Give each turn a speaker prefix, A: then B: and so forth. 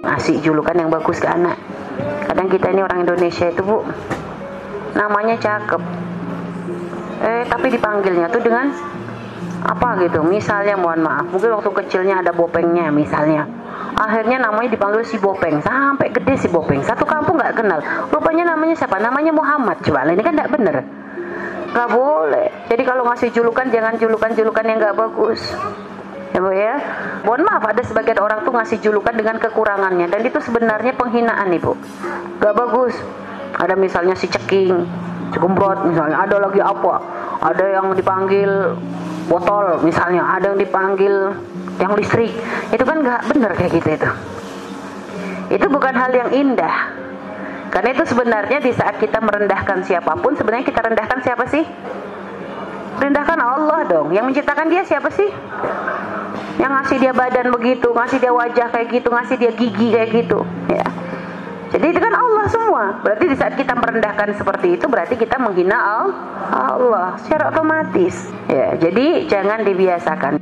A: ngasih julukan yang bagus ke anak. Kadang kita ini orang Indonesia itu bu. Namanya cakep. Eh tapi dipanggilnya tuh dengan apa gitu? Misalnya mohon maaf mungkin waktu kecilnya ada bopengnya misalnya. Akhirnya namanya dipanggil si Bopeng. Sampai gede si Bopeng. Satu kampung nggak kenal. Rupanya namanya siapa? Namanya Muhammad. Coba ini kan nggak bener. Nggak boleh. Jadi kalau ngasih julukan jangan julukan-julukan yang nggak bagus ya bu ya. Mohon maaf ada sebagian orang tuh ngasih julukan dengan kekurangannya. Dan itu sebenarnya penghinaan ibu. Nggak bagus. Ada misalnya si ceking cekumbrot misalnya. Ada lagi apa? Ada yang dipanggil botol misalnya. Ada yang dipanggil yang listrik. Itu kan nggak benar kayak gitu itu. Itu bukan hal yang indah. Karena itu sebenarnya di saat kita merendahkan siapa pun sebenarnya kita rendahkan siapa sih? Rendahkan Allah dong. Yang menciptakan dia siapa sih yang ngasih dia badan begitu ngasih dia wajah kayak gitu ngasih dia gigi kayak gitu ya jadi itu kan Allah semua. Berarti di saat kita merendahkan seperti itu berarti kita menghina Allah secara otomatis. Ya, jadi jangan dibiasakan.